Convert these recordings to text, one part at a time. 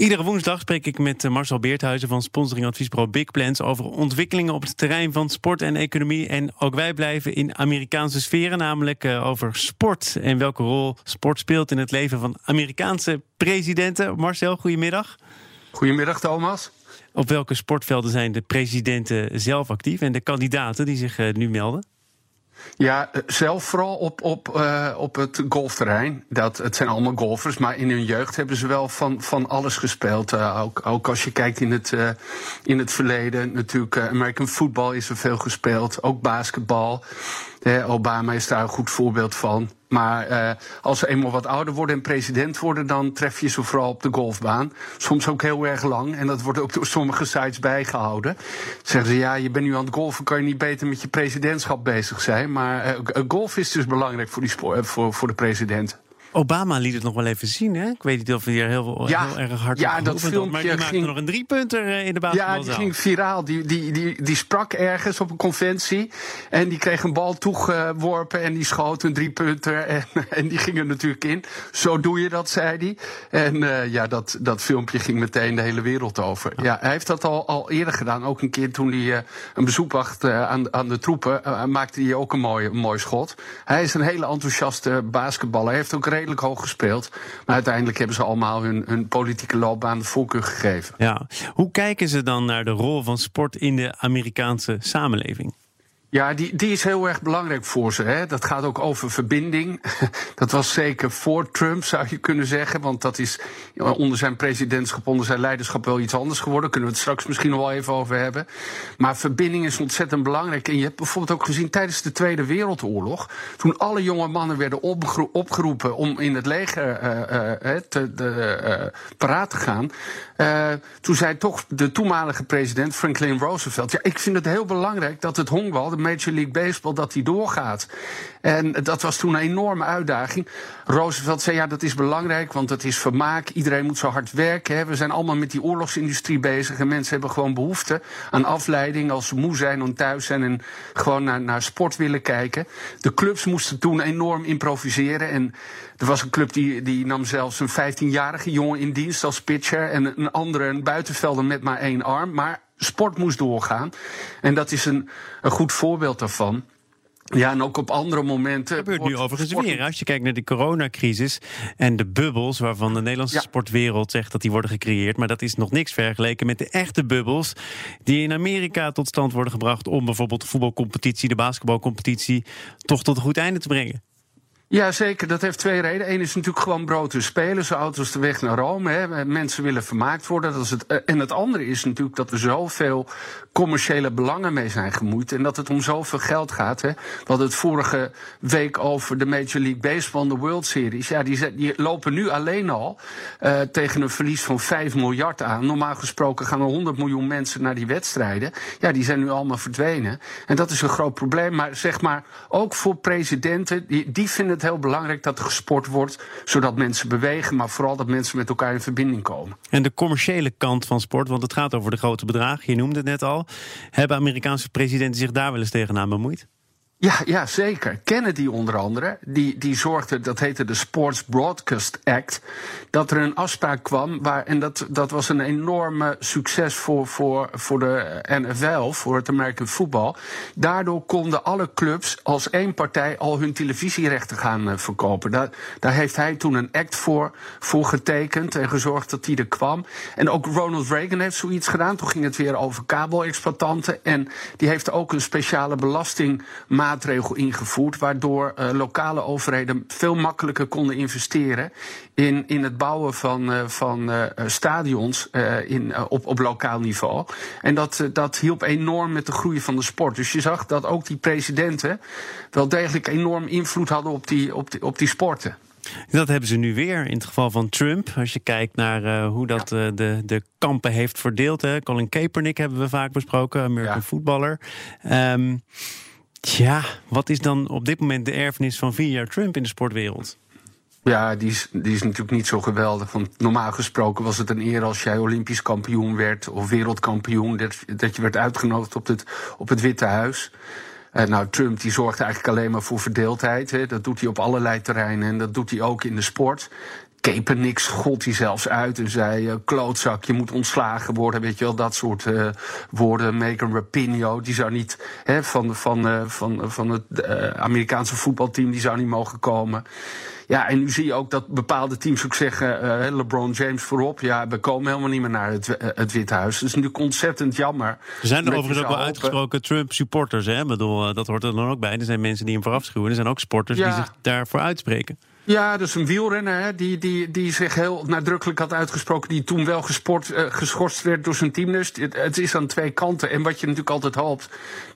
Iedere woensdag spreek ik met eh, Marcel Beerthuizen van sponsoringadviesbureau Big Plans over ontwikkelingen op het terrein van sport en economie. En ook wij blijven in Amerikaanse sferen, namelijk eh, over sport en welke rol sport speelt in het leven van Amerikaanse presidenten. Marcel, goedemiddag. Goedemiddag, Thomas. Op welke sportvelden zijn de presidenten zelf actief en de kandidaten die zich eh, nu melden? Ja, eh, zelf vooral op, op, uh, op het golfterrein. Dat, het zijn allemaal golfers, maar in hun jeugd hebben ze wel van, van alles gespeeld. Uh, ook, ook als je kijkt in het, uh, in het verleden. Natuurlijk, American football is er veel gespeeld. Ook basketbal. Obama is daar een goed voorbeeld van. Maar uh, als ze eenmaal wat ouder worden en president worden, dan tref je ze vooral op de golfbaan. Soms ook heel erg lang. En dat wordt ook door sommige sites bijgehouden. Zeggen ze, ja, je bent nu aan het golfen, kan je niet beter met je presidentschap bezig zijn. Maar uh, golf is dus belangrijk voor, die voor, voor de president. Obama liet het nog wel even zien, hè? Ik weet niet of hij er heel, ja, heel erg hard ja, op dat filmpje Maar die maakte ging, nog een driepunter eh, in de basketbalzaal. Ja, die ging viraal. Die, die, die, die sprak ergens op een conventie. En die kreeg een bal toegeworpen en die schoot een driepunter. En, en die ging er natuurlijk in. Zo doe je dat, zei hij. En uh, ja, dat, dat filmpje ging meteen de hele wereld over. Ja, hij heeft dat al, al eerder gedaan. Ook een keer toen hij uh, een bezoek bracht uh, aan, aan de troepen. maakte hij ook een mooi, een mooi schot. Hij is een hele enthousiaste basketballer. Hij heeft ook redelijk hoog gespeeld. Maar uiteindelijk hebben ze allemaal hun, hun politieke loopbaan de voorkeur gegeven. Ja. Hoe kijken ze dan naar de rol van sport in de Amerikaanse samenleving? Ja, die, die is heel erg belangrijk voor ze. Hè. Dat gaat ook over verbinding. Dat was zeker voor Trump, zou je kunnen zeggen. Want dat is onder zijn presidentschap, onder zijn leiderschap wel iets anders geworden. Kunnen we het straks misschien nog wel even over hebben. Maar verbinding is ontzettend belangrijk. En je hebt bijvoorbeeld ook gezien tijdens de Tweede Wereldoorlog. Toen alle jonge mannen werden opgeroepen om in het leger uh, uh, te, de, paraat te gaan. toen zei toch de toenmalige president Franklin Roosevelt. Ja, ik vind het heel belangrijk dat het honkbal Major League Baseball, dat die doorgaat. En dat was toen een enorme uitdaging. Roosevelt zei, ja, dat is belangrijk, want het is vermaak. Iedereen moet zo hard werken. Hè. We zijn allemaal met die oorlogsindustrie bezig. En mensen hebben gewoon behoefte aan afleiding als ze moe zijn en thuis zijn... en gewoon naar, naar sport willen kijken. De clubs moesten toen enorm improviseren. En er was een club die, die nam zelfs een 15-jarige jongen in dienst als pitcher... en een andere, een buitenvelder met maar één arm. Maar sport moest doorgaan. En dat is een, een goed voorbeeld daarvan. Ja, en ook op andere momenten. Dat gebeurt nu overigens sport... weer. Als je kijkt naar de coronacrisis en de bubbels, waarvan de Nederlandse ja. sportwereld zegt dat die worden gecreëerd. Maar dat is nog niks vergeleken met de echte bubbels die in Amerika tot stand worden gebracht. om bijvoorbeeld de voetbalcompetitie, de basketbalcompetitie. toch tot een goed einde te brengen. Ja, zeker. Dat heeft twee redenen. Eén is natuurlijk gewoon brood te spelen. Zo auto's de weg naar Rome. Hè. Mensen willen vermaakt worden. Dat is het. En het andere is natuurlijk dat er zoveel commerciële belangen mee zijn gemoeid. En dat het om zoveel geld gaat. Hè. Het vorige week over de Major League Baseball, de World Series. Ja, die, lopen nu alleen al uh, tegen een verlies van 5 miljard aan. Normaal gesproken gaan er 100 miljoen mensen naar die wedstrijden. Ja, die zijn nu allemaal verdwenen. En dat is een groot probleem. Maar zeg maar, ook voor presidenten, die, die vinden heel belangrijk dat er gesport wordt, zodat mensen bewegen, maar vooral dat mensen met elkaar in verbinding komen. En de commerciële kant van sport, want het gaat over de grote bedragen, je noemde het net al. Hebben Amerikaanse presidenten zich daar wel eens tegenaan bemoeid? Ja, ja, zeker. Kennedy onder andere, die, die zorgde, dat heette de Sports Broadcast Act, dat er een afspraak kwam, waar, en dat, dat was een enorme succes voor, voor, voor de NFL, voor het American Football. Daardoor konden alle clubs als één partij al hun televisierechten gaan uh, verkopen. Daar, daar heeft hij toen een act voor, voor getekend en gezorgd dat die er kwam. En ook Ronald Reagan heeft zoiets gedaan. Toen ging het weer over kabelexploitanten. En die heeft ook een speciale belasting maatregel ingevoerd, waardoor uh, lokale overheden veel makkelijker konden investeren in, in het bouwen van, uh, van uh, stadions in, op, op lokaal niveau. En dat, dat hielp enorm met de groei van de sport. Dus je zag dat ook die presidenten wel degelijk enorm invloed hadden op die, op die, op die sporten. Dat hebben ze nu weer in het geval van Trump. Als je kijkt naar uh, hoe dat uh, de, de kampen heeft verdeeld. Hè. Colin Kaepernick hebben we vaak besproken, American ja. voetballer. Um, Tja, wat is dan op dit moment de erfenis van vier jaar Trump in de sportwereld? Ja, die is, die is natuurlijk niet zo geweldig. Want normaal gesproken was het een eer als jij Olympisch kampioen werd of wereldkampioen. Dat, dat je werd uitgenodigd op het, op het Witte Huis. Uh, nou, Trump die zorgt eigenlijk alleen maar voor verdeeldheid. Hè. Dat doet hij op allerlei terreinen en dat doet hij ook in de sport. Niks gold hij zelfs uit en zei: uh, klootzak, je moet ontslagen worden. Weet je wel, dat soort uh, woorden. Megan Rapinoe, die zou niet hè, van, van, van, van het Amerikaanse voetbalteam, die zou niet mogen komen. Ja, en nu zie je ook dat bepaalde teams ook zeggen, LeBron James voorop, ja, we komen helemaal niet meer naar het, het Witte Huis. Dat is natuurlijk ontzettend jammer. Er zijn er overigens ook wel uitgesproken Trump-supporters, hè? Ik bedoel, dat hoort er dan ook bij. Er zijn mensen die hem vooraf schuwen. Er zijn ook sporters ja. die zich daarvoor uitspreken. Ja, dus een wielrenner hè, die, die, die zich heel nadrukkelijk had uitgesproken. Die toen wel gesport, uh, geschorst werd door zijn team. Het, is aan twee kanten. En wat je natuurlijk altijd hoopt,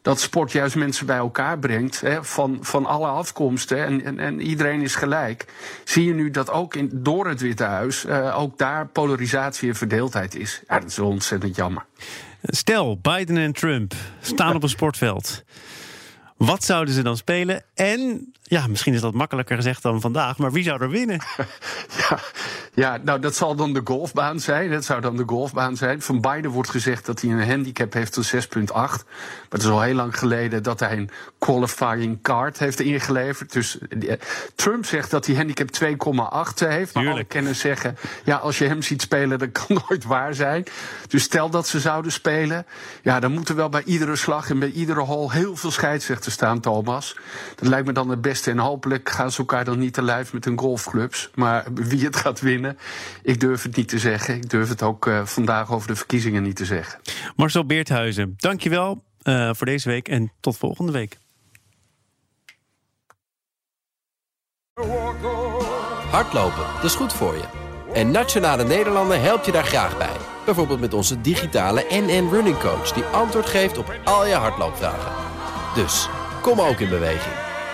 dat sport juist mensen bij elkaar brengt. Hè, van, van alle afkomsten. En, en, en, iedereen is gelijk. Zie je nu dat ook in, door het Witte Huis. Uh, ook daar polarisatie en verdeeldheid is. Ja, dat is ontzettend jammer. Stel, Biden en Trump staan op een sportveld. Wat zouden ze dan spelen? En, ja, misschien is dat makkelijker gezegd dan vandaag, maar wie zou er winnen? ja, ja, nou dat zal dan de golfbaan zijn. Dat zou dan de golfbaan zijn. Van Biden wordt gezegd dat hij een handicap heeft van 6,8. Maar het is al heel lang geleden dat hij een qualifying card heeft ingeleverd. Dus eh, Trump zegt dat hij handicap 2,8 heeft. Maar alle kenners zeggen, ja, als je hem ziet spelen, dat kan nooit waar zijn. Dus stel dat ze zouden spelen, ja, dan moeten wel bij iedere slag en bij iedere hole heel veel scheidsrechters staan, Thomas. Dat lijkt me dan het beste. En hopelijk gaan ze elkaar dan niet te lijf met hun golfclubs. Maar wie het gaat winnen, ik durf het niet te zeggen. Ik durf het ook uh, vandaag over de verkiezingen niet te zeggen. Marcel Beerthuizen, dankjewel uh, voor deze week en tot volgende week. Hardlopen, dat is goed voor je. En Nationale Nederlanden helpt je daar graag bij. Bijvoorbeeld met onze digitale NN Running Coach... die antwoord geeft op al je hardloopvragen. Dus, kom ook in beweging.